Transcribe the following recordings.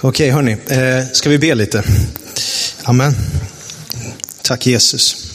Okej, hörni. Eh, ska vi be lite? Amen. Tack Jesus.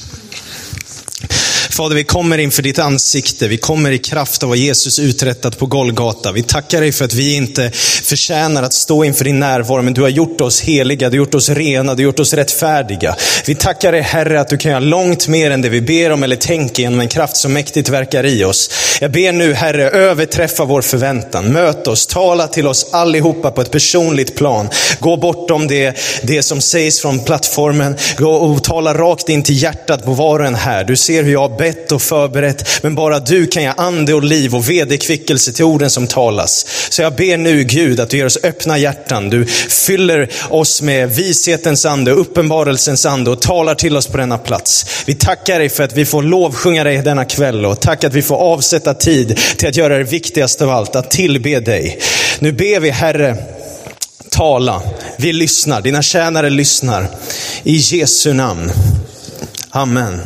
Fader, vi kommer inför ditt ansikte. Vi kommer i kraft av vad Jesus uträttat på Golgata. Vi tackar dig för att vi inte förtjänar att stå inför din närvaro, men du har gjort oss heliga, du har gjort oss rena, du har gjort oss rättfärdiga. Vi tackar dig Herre att du kan göra långt mer än det vi ber om eller tänker genom en kraft som mäktigt verkar i oss. Jag ber nu Herre, överträffa vår förväntan. Möt oss, tala till oss allihopa på ett personligt plan. Gå bortom det, det som sägs från plattformen. Gå och tala rakt in till hjärtat på var och en här. Du ser hur jag bett och förberett, men bara du kan ge ande och liv och vederkvickelse till orden som talas. Så jag ber nu Gud att du ger oss öppna hjärtan. Du fyller oss med vishetens ande, uppenbarelsens ande och talar till oss på denna plats. Vi tackar dig för att vi får lovsjunga dig denna kväll och tack att vi får avsätta tid till att göra det viktigaste av allt, att tillbe dig. Nu ber vi Herre, tala. Vi lyssnar, dina tjänare lyssnar. I Jesu namn. Amen.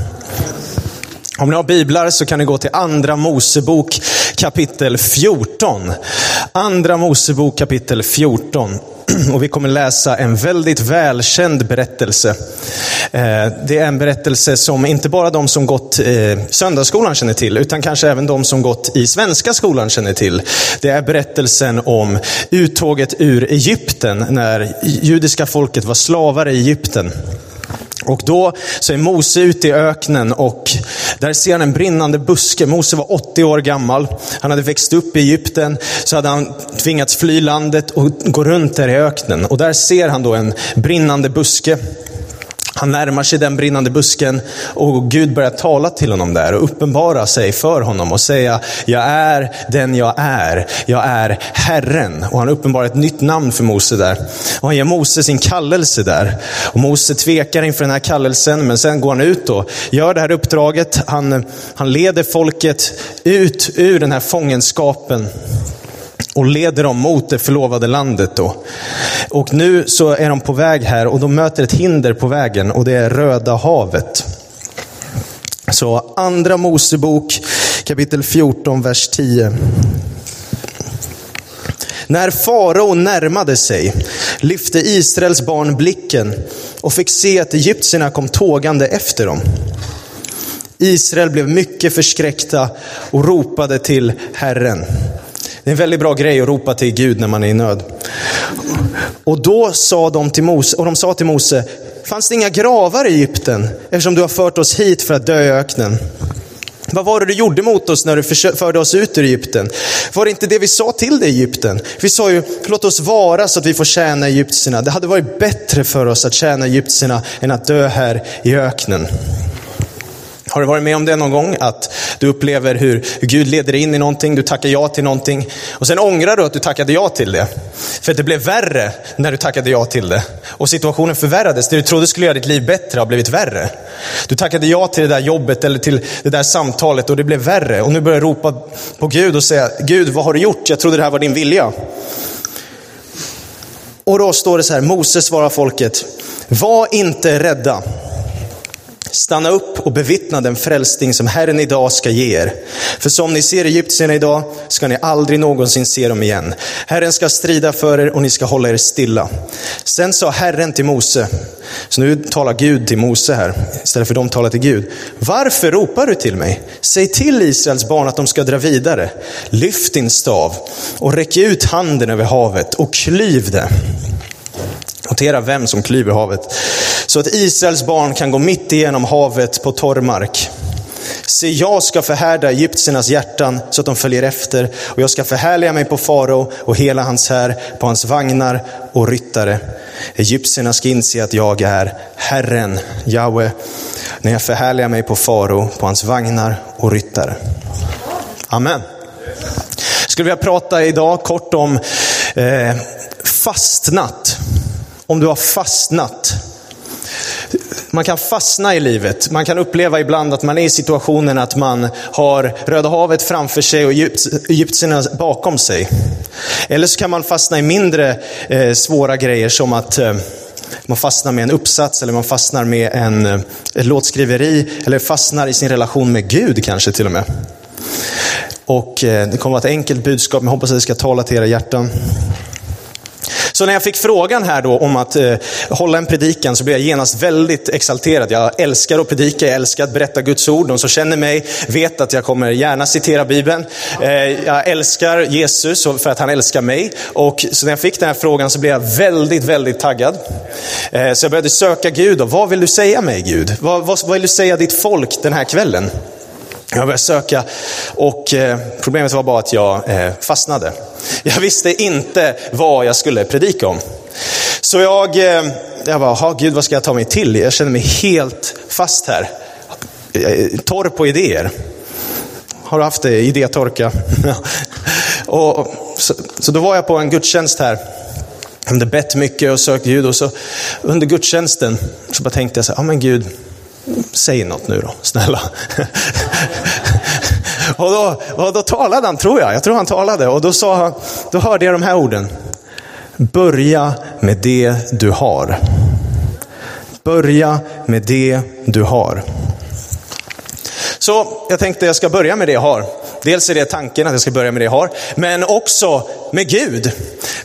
Om ni har biblar så kan ni gå till Andra Mosebok kapitel 14. Andra Mosebok kapitel 14. Och vi kommer läsa en väldigt välkänd berättelse. Eh, det är en berättelse som inte bara de som gått i söndagsskolan känner till, utan kanske även de som gått i svenska skolan känner till. Det är berättelsen om uttåget ur Egypten, när judiska folket var slavar i Egypten. Och då så är Mose ute i öknen och där ser han en brinnande buske. Mose var 80 år gammal. Han hade växt upp i Egypten, så hade han tvingats fly landet och gå runt där i öknen. Och där ser han då en brinnande buske. Han närmar sig den brinnande busken och Gud börjar tala till honom där och uppenbara sig för honom och säga, jag är den jag är, jag är Herren. Och han uppenbarar ett nytt namn för Mose där. Och han ger Mose sin kallelse där. Och Mose tvekar inför den här kallelsen, men sen går han ut och gör det här uppdraget. Han, han leder folket ut ur den här fångenskapen och leder dem mot det förlovade landet. Då. Och nu så är de på väg här och de möter ett hinder på vägen och det är Röda havet. Så andra Mosebok kapitel 14, vers 10. När farao närmade sig lyfte Israels barn blicken och fick se att egyptierna kom tågande efter dem. Israel blev mycket förskräckta och ropade till Herren. Det är en väldigt bra grej att ropa till Gud när man är i nöd. Och då sa de till Mose, och de sa till Mose, fanns det inga gravar i Egypten eftersom du har fört oss hit för att dö i öknen? Vad var det du gjorde mot oss när du förde oss ut ur Egypten? Var det inte det vi sa till dig i Egypten? Vi sa ju, låt oss vara så att vi får tjäna egyptierna. Det hade varit bättre för oss att tjäna egyptierna än att dö här i öknen. Har du varit med om det någon gång? Att du upplever hur Gud leder dig in i någonting, du tackar ja till någonting och sen ångrar du att du tackade ja till det. För att det blev värre när du tackade ja till det. Och situationen förvärrades, det du trodde skulle göra ditt liv bättre har blivit värre. Du tackade ja till det där jobbet eller till det där samtalet och det blev värre. Och nu börjar du ropa på Gud och säga, Gud vad har du gjort? Jag trodde det här var din vilja. Och då står det så här, Moses svarar folket, var inte rädda. Stanna upp och bevittna den frälsning som Herren idag ska ge er. För som ni ser egyptierna idag ska ni aldrig någonsin se dem igen. Herren ska strida för er och ni ska hålla er stilla. Sen sa Herren till Mose, så nu talar Gud till Mose här, istället för de talar till Gud. Varför ropar du till mig? Säg till Israels barn att de ska dra vidare. Lyft din stav och räck ut handen över havet och klyv det. Notera vem som klyver havet. Så att Israels barn kan gå mitt igenom havet på torr mark. Se, jag ska förhärda egyptiernas hjärtan så att de följer efter och jag ska förhärliga mig på farao och hela hans här, på hans vagnar och ryttare. Egyptierna ska inse att jag är Herren, Jahwe, när jag förhärligar mig på farao, på hans vagnar och ryttare. Amen. Jag skulle vilja prata idag kort om eh, fastnat. Om du har fastnat. Man kan fastna i livet. Man kan uppleva ibland att man är i situationen att man har Röda havet framför sig och egyptierna bakom sig. Eller så kan man fastna i mindre eh, svåra grejer som att eh, man fastnar med en uppsats eller man fastnar med en, eh, ett låtskriveri eller fastnar i sin relation med Gud kanske till och med. Och eh, det kommer att vara ett enkelt budskap, men jag hoppas att det ska tala till era hjärtan. Så när jag fick frågan här då om att eh, hålla en predikan så blev jag genast väldigt exalterad. Jag älskar att predika, jag älskar att berätta Guds ord. De som känner mig vet att jag kommer gärna citera Bibeln. Eh, jag älskar Jesus för att han älskar mig. Och så när jag fick den här frågan så blev jag väldigt, väldigt taggad. Eh, så jag började söka Gud och vad vill du säga mig Gud? Vad, vad, vad vill du säga ditt folk den här kvällen? Jag började söka och eh, problemet var bara att jag eh, fastnade. Jag visste inte vad jag skulle predika om. Så jag, eh, jag bara, Gud vad ska jag ta mig till? Jag känner mig helt fast här. Torr på idéer. Har du haft det? Idétorka? och, så, så då var jag på en gudstjänst här. Jag hade bett mycket och sökt Gud och så under gudstjänsten så bara tänkte jag så här, ja men Gud, säg något nu då, snälla. och, då, och då talade han, tror jag. Jag tror han talade. Och då, sa han, då hörde jag de här orden. Börja med det du har. Börja med det du har. Så jag tänkte jag ska börja med det jag har. Dels är det tanken att jag ska börja med det jag har, men också med Gud.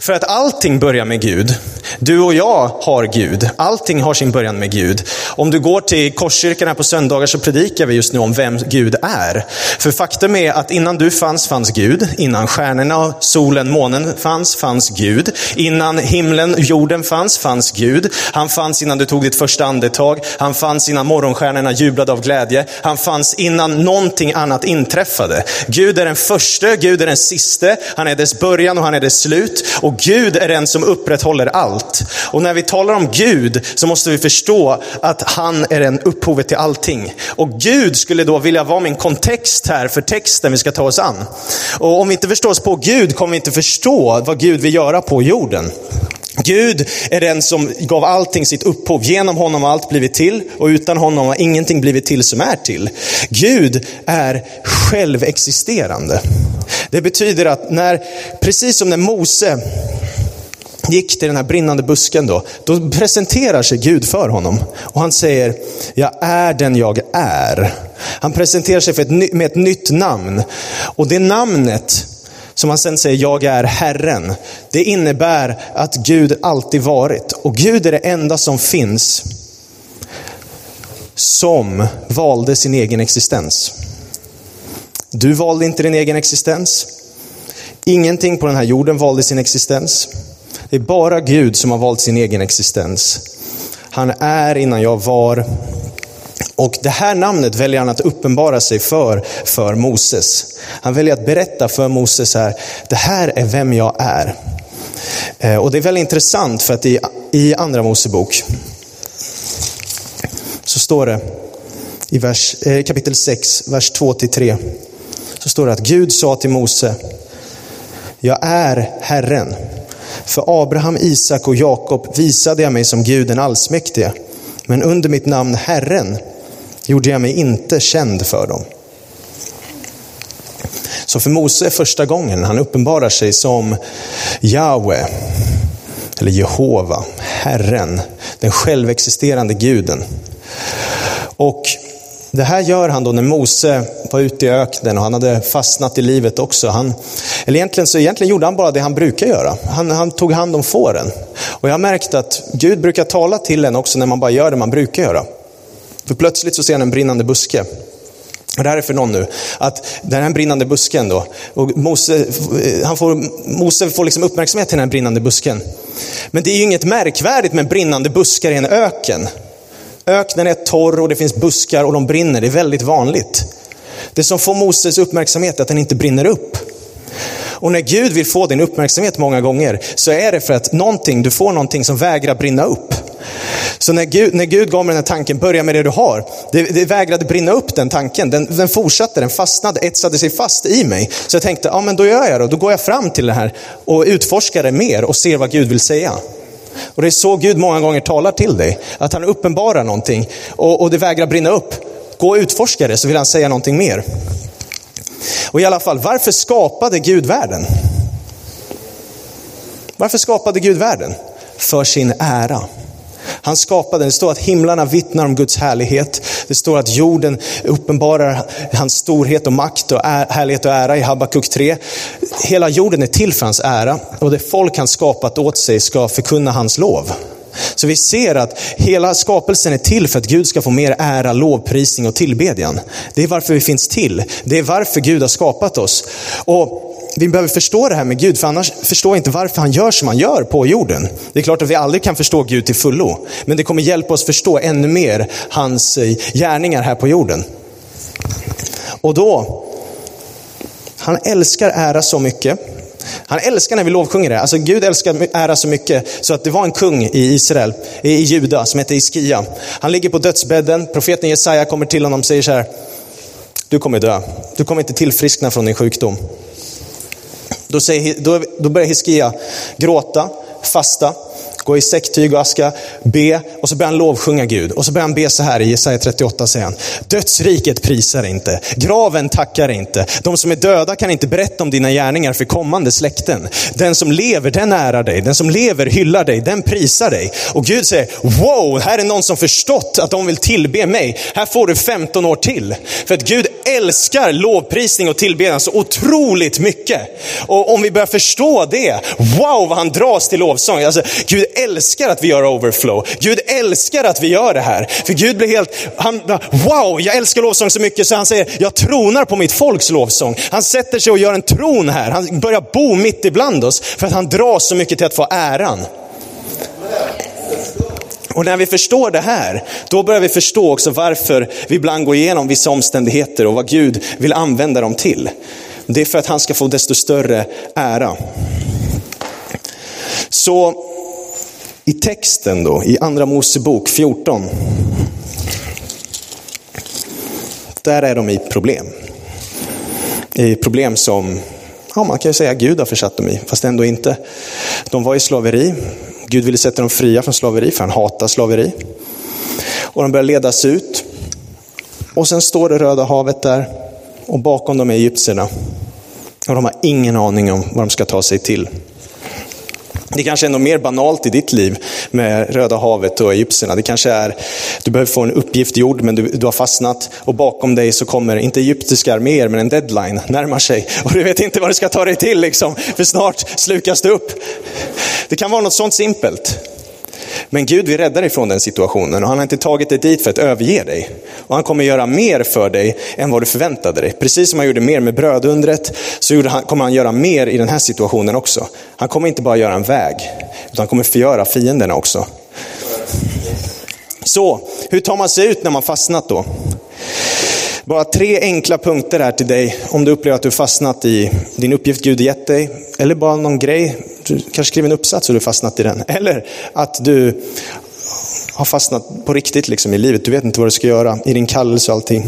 För att allting börjar med Gud. Du och jag har Gud. Allting har sin början med Gud. Om du går till Korskyrkan här på söndagar så predikar vi just nu om vem Gud är. För faktum är att innan du fanns, fanns Gud. Innan stjärnorna, solen, månen fanns, fanns Gud. Innan himlen, jorden fanns, fanns Gud. Han fanns innan du tog ditt första andetag. Han fanns innan morgonstjärnorna jublade av glädje. Han fanns innan någonting annat inträffade. Gud är den första, Gud är den siste. Han är dess början och han är dess slut. Och Gud är den som upprätthåller allt allt. Och när vi talar om Gud så måste vi förstå att han är den upphovet till allting. Och Gud skulle då vilja vara min kontext här för texten vi ska ta oss an. Och om vi inte förstår oss på Gud kommer vi inte förstå vad Gud vill göra på jorden. Gud är den som gav allting sitt upphov. Genom honom har allt blivit till och utan honom har ingenting blivit till som är till. Gud är självexisterande. Det betyder att när, precis som när Mose gick till den här brinnande busken då, då presenterar sig Gud för honom. Och han säger, jag är den jag är. Han presenterar sig ett, med ett nytt namn. Och det namnet, som han sen säger, jag är Herren. Det innebär att Gud alltid varit. Och Gud är det enda som finns som valde sin egen existens. Du valde inte din egen existens. Ingenting på den här jorden valde sin existens. Det är bara Gud som har valt sin egen existens. Han är innan jag var. Och det här namnet väljer han att uppenbara sig för, för Moses. Han väljer att berätta för Moses här, det här är vem jag är. Eh, och det är väldigt intressant för att i, i andra Mosebok så står det i vers, eh, kapitel 6, vers 2-3. Så står det att Gud sa till Mose, jag är Herren för Abraham, Isak och Jakob visade jag mig som Gud den allsmäktige, men under mitt namn Herren gjorde jag mig inte känd för dem. Så för Mose är första gången han uppenbarar sig som Jahwe, eller Jehova, Herren, den självexisterande guden. Och det här gör han då när Mose var ute i öknen och han hade fastnat i livet också. Han, eller egentligen, så egentligen gjorde han bara det han brukar göra. Han, han tog hand om fåren. Och jag har märkt att Gud brukar tala till en också när man bara gör det man brukar göra. För plötsligt så ser han en brinnande buske. Och det här är för någon nu, att den här brinnande busken då, och Mose, han får, Mose får liksom uppmärksamhet till den här brinnande busken. Men det är ju inget märkvärdigt med brinnande buskar i en öken. Öknen är torr och det finns buskar och de brinner. Det är väldigt vanligt. Det som får Moses uppmärksamhet är att den inte brinner upp. Och när Gud vill få din uppmärksamhet många gånger så är det för att någonting, du får någonting som vägrar brinna upp. Så när Gud, när Gud gav mig den här tanken, börja med det du har. Det, det vägrade brinna upp den tanken. Den, den fortsatte, den fastnade, etsade sig fast i mig. Så jag tänkte, ja men då gör jag det. Då går jag fram till det här och utforskar det mer och ser vad Gud vill säga. Och det är så Gud många gånger talar till dig. Att han uppenbarar någonting och, och det vägrar brinna upp. Gå och utforska det så vill han säga någonting mer. Och i alla fall, varför skapade Gud världen? Varför skapade Gud världen? För sin ära. Han skapade, det står att himlarna vittnar om Guds härlighet. Det står att jorden uppenbarar hans storhet och makt och härlighet och ära i Habakuk 3. Hela jorden är till för hans ära och det folk han skapat åt sig ska förkunna hans lov. Så vi ser att hela skapelsen är till för att Gud ska få mer ära, lovprisning och tillbedjan. Det är varför vi finns till. Det är varför Gud har skapat oss. Och vi behöver förstå det här med Gud, för annars förstår jag inte varför han gör som han gör på jorden. Det är klart att vi aldrig kan förstå Gud till fullo, men det kommer hjälpa oss förstå ännu mer hans eh, gärningar här på jorden. Och då, han älskar ära så mycket. Han älskar när vi lovsjunger det. Alltså Gud älskar ära så mycket så att det var en kung i Israel, i Juda, som hette Iskia. Han ligger på dödsbädden, profeten Jesaja kommer till honom och säger så här, du kommer dö. Du kommer inte tillfriskna från din sjukdom. Då, säger, då, då börjar Hiskia gråta, fasta, gå i säcktyg och aska, be och så börjar han lovsjunga Gud. Och så börjar han be så här i Jesaja 38 säger han. Dödsriket prisar inte, graven tackar inte. De som är döda kan inte berätta om dina gärningar för kommande släkten. Den som lever, den ärar dig. Den som lever hyllar dig, den prisar dig. Och Gud säger, wow, här är någon som förstått att de vill tillbe mig. Här får du 15 år till. För att Gud älskar lovprisning och tillbedjan så otroligt mycket. Och om vi börjar förstå det, wow vad han dras till lovsång. Alltså, Gud älskar att vi gör overflow. Gud älskar att vi gör det här. För Gud blir helt, han, wow, jag älskar lovsång så mycket så han säger, jag tronar på mitt folks lovsång. Han sätter sig och gör en tron här. Han börjar bo mitt ibland oss för att han dras så mycket till att få äran. Och när vi förstår det här, då börjar vi förstå också varför vi ibland går igenom vissa omständigheter och vad Gud vill använda dem till. Det är för att han ska få desto större ära. Så i texten då, i Andra Mosebok 14. Där är de i problem. I problem som, ja man kan ju säga Gud har försatt dem i, fast ändå inte. De var i slaveri. Gud ville sätta dem fria från slaveri, för han hatar slaveri. Och de börjar ledas ut. Och sen står det Röda havet där och bakom dem är egyptierna. Och de har ingen aning om vad de ska ta sig till. Det kanske är något mer banalt i ditt liv med Röda havet och egyptierna. Det kanske är, du behöver få en uppgift gjord men du, du har fastnat och bakom dig så kommer, inte egyptiska arméer, men en deadline närmar sig. Och du vet inte vad du ska ta dig till liksom, för snart slukas du upp. Det kan vara något sånt simpelt. Men Gud vill rädda dig från den situationen och han har inte tagit dig dit för att överge dig. Och han kommer göra mer för dig än vad du förväntade dig. Precis som han gjorde mer med brödundret så kommer han göra mer i den här situationen också. Han kommer inte bara göra en väg, utan han kommer förgöra fienderna också. Så, hur tar man sig ut när man fastnat då? Bara tre enkla punkter här till dig om du upplever att du fastnat i din uppgift Gud gett dig. Eller bara någon grej, du kanske skriver en uppsats och du fastnat i den. Eller att du har fastnat på riktigt liksom i livet. Du vet inte vad du ska göra i din kallelse och allting.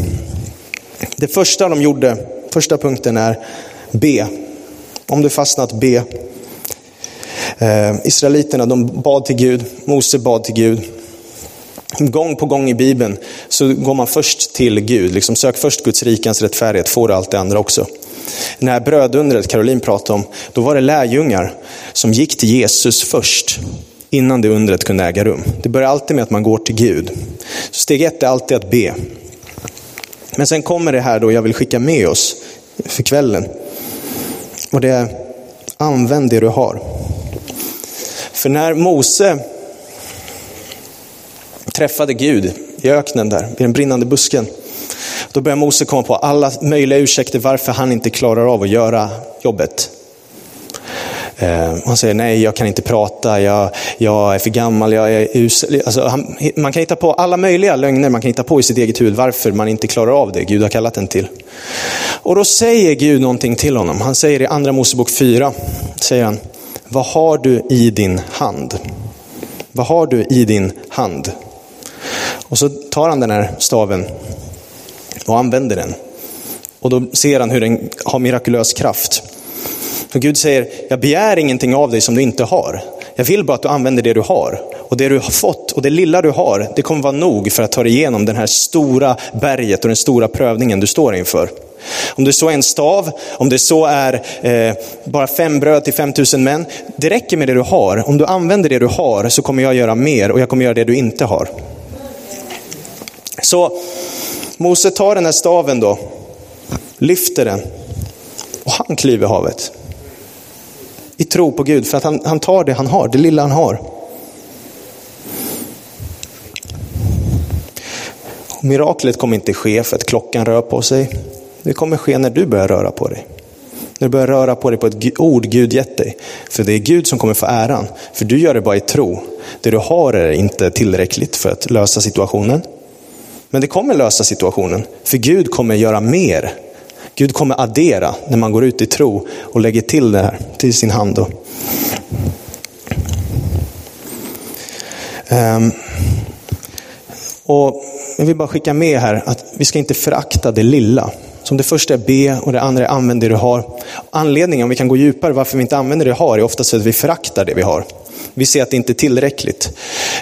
Det första de gjorde, första punkten är be. Om du fastnat, be. Eh, Israeliterna de bad till Gud, Mose bad till Gud. Gång på gång i Bibeln så går man först till Gud. Liksom sök först Guds rikens rättfärdighet, får du allt det andra också. När brödundret Caroline pratade om, då var det lärjungar som gick till Jesus först innan det undret kunde äga rum. Det börjar alltid med att man går till Gud. Så steg ett är alltid att be. Men sen kommer det här då jag vill skicka med oss för kvällen. Och det är, använd det du har. För när Mose träffade Gud i öknen där, vid den brinnande busken. Då börjar Mose komma på alla möjliga ursäkter varför han inte klarar av att göra jobbet. Eh, han säger nej, jag kan inte prata, jag, jag är för gammal, jag är usel. Alltså, han, man kan hitta på alla möjliga lögner man kan hitta på i sitt eget huvud varför man inte klarar av det Gud har kallat en till. Och då säger Gud någonting till honom. Han säger i andra Mosebok 4, säger han, vad har du i din hand? Vad har du i din hand? Och så tar han den här staven och använder den. Och då ser han hur den har mirakulös kraft. Och Gud säger, jag begär ingenting av dig som du inte har. Jag vill bara att du använder det du har. Och det du har fått och det lilla du har, det kommer vara nog för att ta dig igenom det här stora berget och den stora prövningen du står inför. Om det så är en stav, om det så är eh, bara fem bröd till 5000 män. Det räcker med det du har. Om du använder det du har så kommer jag göra mer och jag kommer göra det du inte har. Så Mose tar den här staven då, lyfter den och han klyver havet. I tro på Gud, för att han, han tar det han har, det lilla han har. Och miraklet kommer inte ske för att klockan rör på sig. Det kommer ske när du börjar röra på dig. När du börjar röra på dig på ett ord Gud gett dig. För det är Gud som kommer få äran. För du gör det bara i tro. Det du har är inte tillräckligt för att lösa situationen. Men det kommer lösa situationen. För Gud kommer göra mer. Gud kommer addera när man går ut i tro och lägger till det här till sin hand. Då. Ehm, och jag vill bara skicka med här att vi ska inte förakta det lilla. Som det första är be och det andra är använd det du har. Anledningen, om vi kan gå djupare, varför vi inte använder det vi har är oftast att vi föraktar det vi har. Vi ser att det inte är tillräckligt.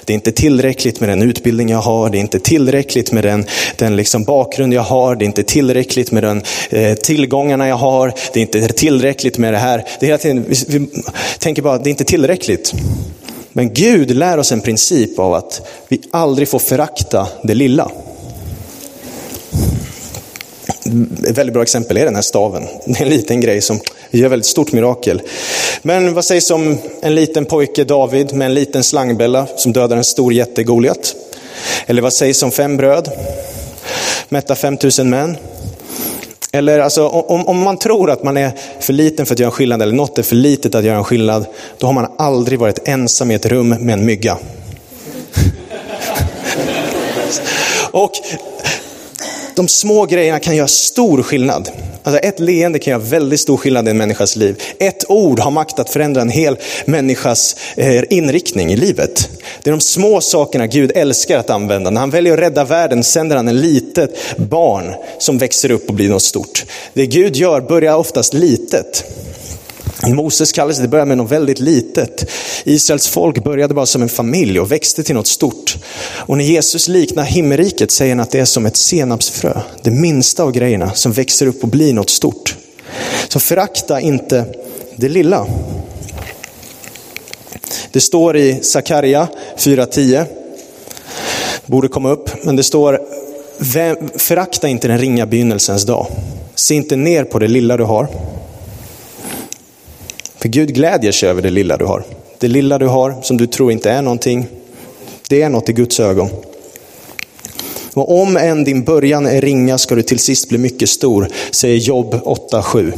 Det är inte tillräckligt med den utbildning jag har, det är inte tillräckligt med den, den liksom bakgrund jag har, det är inte tillräckligt med den eh, tillgångarna jag har, det är inte tillräckligt med det här. Det är hela tiden, vi, vi tänker bara, att det är inte tillräckligt. Men Gud lär oss en princip av att vi aldrig får förakta det lilla. Ett väldigt bra exempel är den här staven. Det är en liten grej som gör väldigt stort mirakel. Men vad sägs om en liten pojke, David, med en liten slangbella som dödar en stor jätte, Goliat? Eller vad sägs om fem bröd, mätta 5000 män? Eller alltså, om, om man tror att man är för liten för att göra en skillnad, eller något är för litet att göra en skillnad, då har man aldrig varit ensam i ett rum med en mygga. Och de små grejerna kan göra stor skillnad. Alltså ett leende kan göra väldigt stor skillnad i en människas liv. Ett ord har makt att förändra en hel människas eh, inriktning i livet. Det är de små sakerna Gud älskar att använda. När han väljer att rädda världen sänder han en litet barn som växer upp och blir något stort. Det Gud gör börjar oftast litet. Moses kallelse det började med något väldigt litet. Israels folk började bara som en familj och växte till något stort. Och när Jesus liknar himmelriket säger han att det är som ett senapsfrö. Det minsta av grejerna som växer upp och blir något stort. Så förakta inte det lilla. Det står i Sakarja 4.10. Borde komma upp, men det står Förakta inte den ringa begynnelsens dag. Se inte ner på det lilla du har. För Gud glädjer sig över det lilla du har. Det lilla du har som du tror inte är någonting, det är något i Guds ögon. Och om än din början är ringa ska du till sist bli mycket stor, säger Jobb 8.7.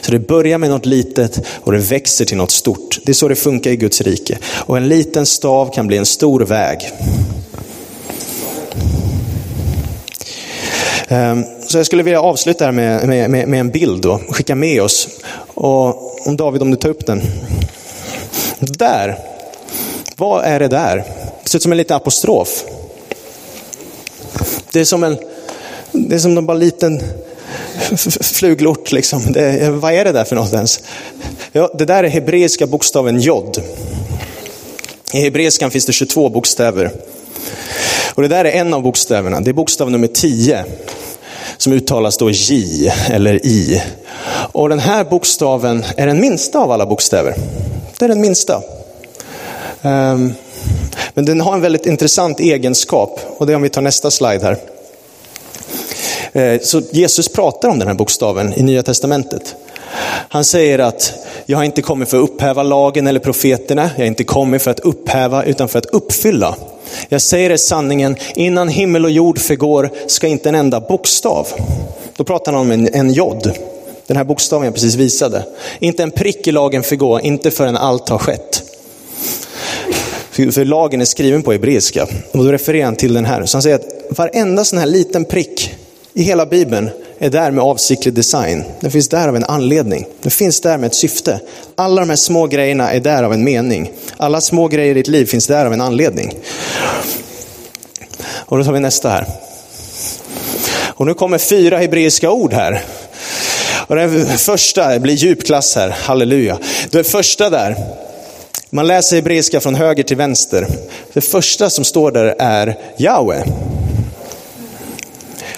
Så det börjar med något litet och det växer till något stort. Det är så det funkar i Guds rike. Och en liten stav kan bli en stor väg. Ehm, så jag skulle vilja avsluta här med, med, med, med en bild och skicka med oss. Och om David, om du tar upp den. Där. Vad är det där? Det ser ut som en liten apostrof. Det är som en, det är som en bara liten fluglort liksom. Det, vad är det där för något ens? Ja, det där är hebreiska bokstaven jod. I hebreiskan finns det 22 bokstäver. Och det där är en av bokstäverna, det är bokstav nummer 10 som uttalas då J eller I. Och den här bokstaven är den minsta av alla bokstäver. Det är den minsta. Um, men den har en väldigt intressant egenskap och det är om vi tar nästa slide här. Ehm, så Jesus pratar om den här bokstaven i Nya Testamentet. Han säger att jag har inte kommit för att upphäva lagen eller profeterna. Jag har inte kommit för att upphäva utan för att uppfylla. Jag säger er sanningen, innan himmel och jord förgår ska inte en enda bokstav. Då pratar han om en, en jod. Den här bokstaven jag precis visade. Inte en prick i lagen förgå, inte förrän allt har skett. För, för lagen är skriven på hebreiska. Och då refererar han till den här. Så han säger att varenda sån här liten prick i hela Bibeln är där med avsiktlig design. Den finns där av en anledning. Den finns där med ett syfte. Alla de här små grejerna är där av en mening. Alla små grejer i ditt liv finns där av en anledning. Och då tar vi nästa här. Och nu kommer fyra hebreiska ord här. Och den första det blir djupklass här, halleluja. Det första där, man läser hebreiska från höger till vänster. Det första som står där är Yahweh.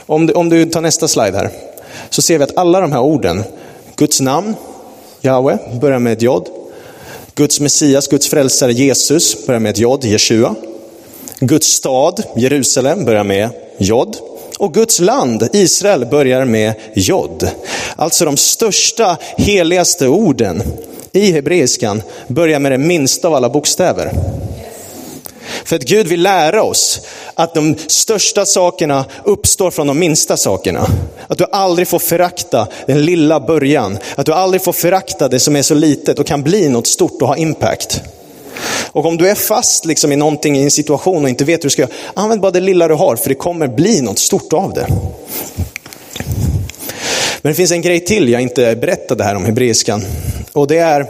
Om du, om du tar nästa slide här. så ser vi att alla de här orden, Guds namn, Jahwe, börjar med ett jod. Guds Messias, Guds frälsare Jesus börjar med ett jod, Jeshua. Guds stad, Jerusalem, börjar med jod. Och Guds land, Israel, börjar med jod. Alltså de största, heligaste orden i hebreiskan börjar med det minsta av alla bokstäver. För att Gud vill lära oss att de största sakerna uppstår från de minsta sakerna. Att du aldrig får förakta den lilla början. Att du aldrig får förakta det som är så litet och kan bli något stort och ha impact. Och om du är fast liksom i någonting, i en situation och inte vet hur du ska göra, använd bara det lilla du har, för det kommer bli något stort av det. Men det finns en grej till jag inte berättade här om hebreiskan. Och det är,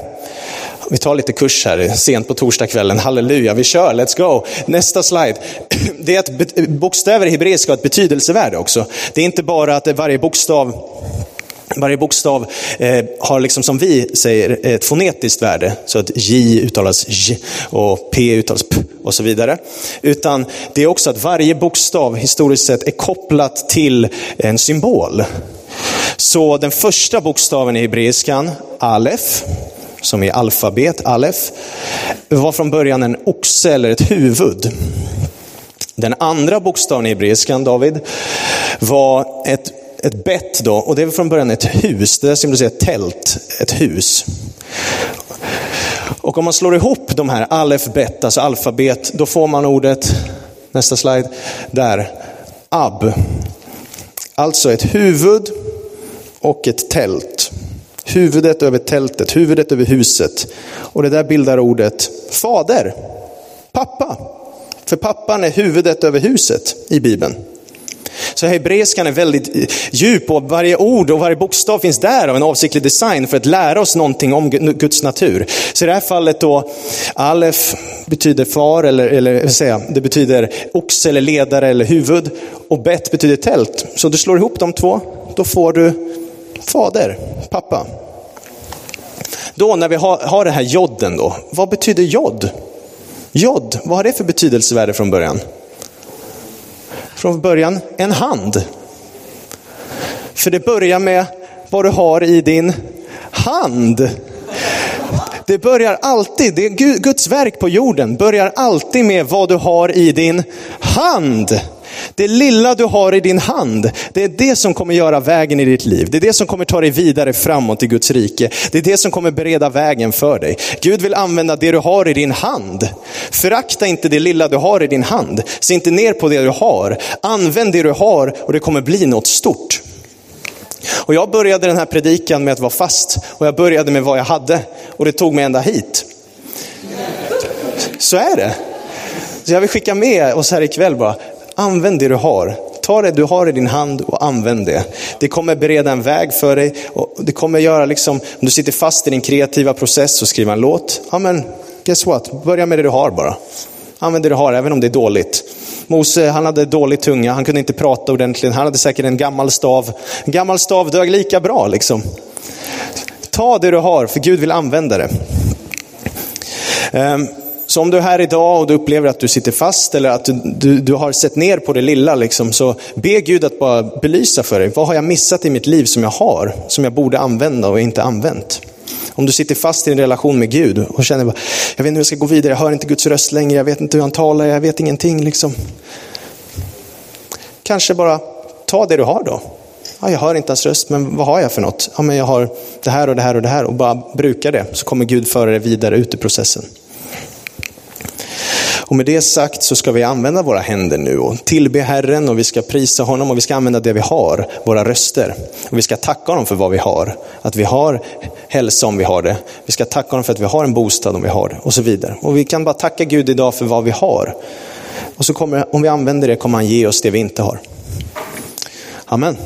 vi tar lite kurs här sent på torsdagskvällen, halleluja, vi kör, let's go. Nästa slide. Det är att bokstäver i hebreiska har ett betydelsevärde också. Det är inte bara att varje bokstav varje bokstav eh, har liksom som vi säger ett fonetiskt värde, så att J uttalas J och P uttalas P och så vidare. Utan det är också att varje bokstav historiskt sett är kopplat till en symbol. Så den första bokstaven i hebreiskan, Alef, som är alfabet, Alef, var från början en oxe eller ett huvud. Den andra bokstaven i hebreiskan, David, var ett ett bett då, och det var från början ett hus. Det där symboliserar ett tält, ett hus. Och om man slår ihop de här alef, bet, alltså alfabet, då får man ordet, nästa slide, där, ab. Alltså ett huvud och ett tält. Huvudet över tältet, huvudet över huset. Och det där bildar ordet fader, pappa. För pappan är huvudet över huset i Bibeln. Så hebreiskan är väldigt djup och varje ord och varje bokstav finns där av en avsiktlig design för att lära oss någonting om Guds natur. Så i det här fallet då, Alef betyder far, eller, eller säga, det betyder oxe eller ledare eller huvud. Och Bet betyder tält. Så du slår ihop de två, då får du fader, pappa. Då när vi har, har det här jodden då, vad betyder jod? Jod, vad har det för betydelsevärde från början? från början en hand. För det börjar med vad du har i din hand. Det börjar alltid, det är Guds verk på jorden, börjar alltid med vad du har i din hand. Det lilla du har i din hand, det är det som kommer göra vägen i ditt liv. Det är det som kommer ta dig vidare framåt i Guds rike. Det är det som kommer bereda vägen för dig. Gud vill använda det du har i din hand. Förakta inte det lilla du har i din hand. Se inte ner på det du har. Använd det du har och det kommer bli något stort. Och jag började den här predikan med att vara fast och jag började med vad jag hade och det tog mig ända hit. Så är det. Så jag vill skicka med oss här ikväll bara, Använd det du har. Ta det du har i din hand och använd det. Det kommer bereda en väg för dig. Och det kommer göra, liksom, om du sitter fast i din kreativa process och skriver en låt, ja men guess what, börja med det du har bara. Använd det du har, även om det är dåligt. Mose, han hade dålig tunga, han kunde inte prata ordentligt, han hade säkert en gammal stav. En gammal stav dög lika bra liksom. Ta det du har, för Gud vill använda det. Um, så om du är här idag och du upplever att du sitter fast eller att du, du, du, har sett ner på det lilla, liksom, så be Gud att bara belysa för dig. Vad har jag missat i mitt liv som jag har, som jag borde använda och inte använt? Om du sitter fast i en relation med Gud och känner, jag vet inte hur jag ska gå vidare, jag hör inte Guds röst längre, jag vet inte hur han talar, jag vet ingenting. Liksom. Kanske bara ta det du har då. Ja, jag hör inte hans röst, men vad har jag för något? Ja, men jag har det här och det här och det här och bara bruka det, så kommer Gud föra dig vidare ut i processen. Och med det sagt så ska vi använda våra händer nu och tillbe Herren och vi ska prisa honom och vi ska använda det vi har, våra röster. Och vi ska tacka honom för vad vi har. Att vi har hälsa om vi har det. Vi ska tacka honom för att vi har en bostad om vi har det och så vidare. Och vi kan bara tacka Gud idag för vad vi har. Och så kommer, om vi använder det kommer han ge oss det vi inte har. Amen.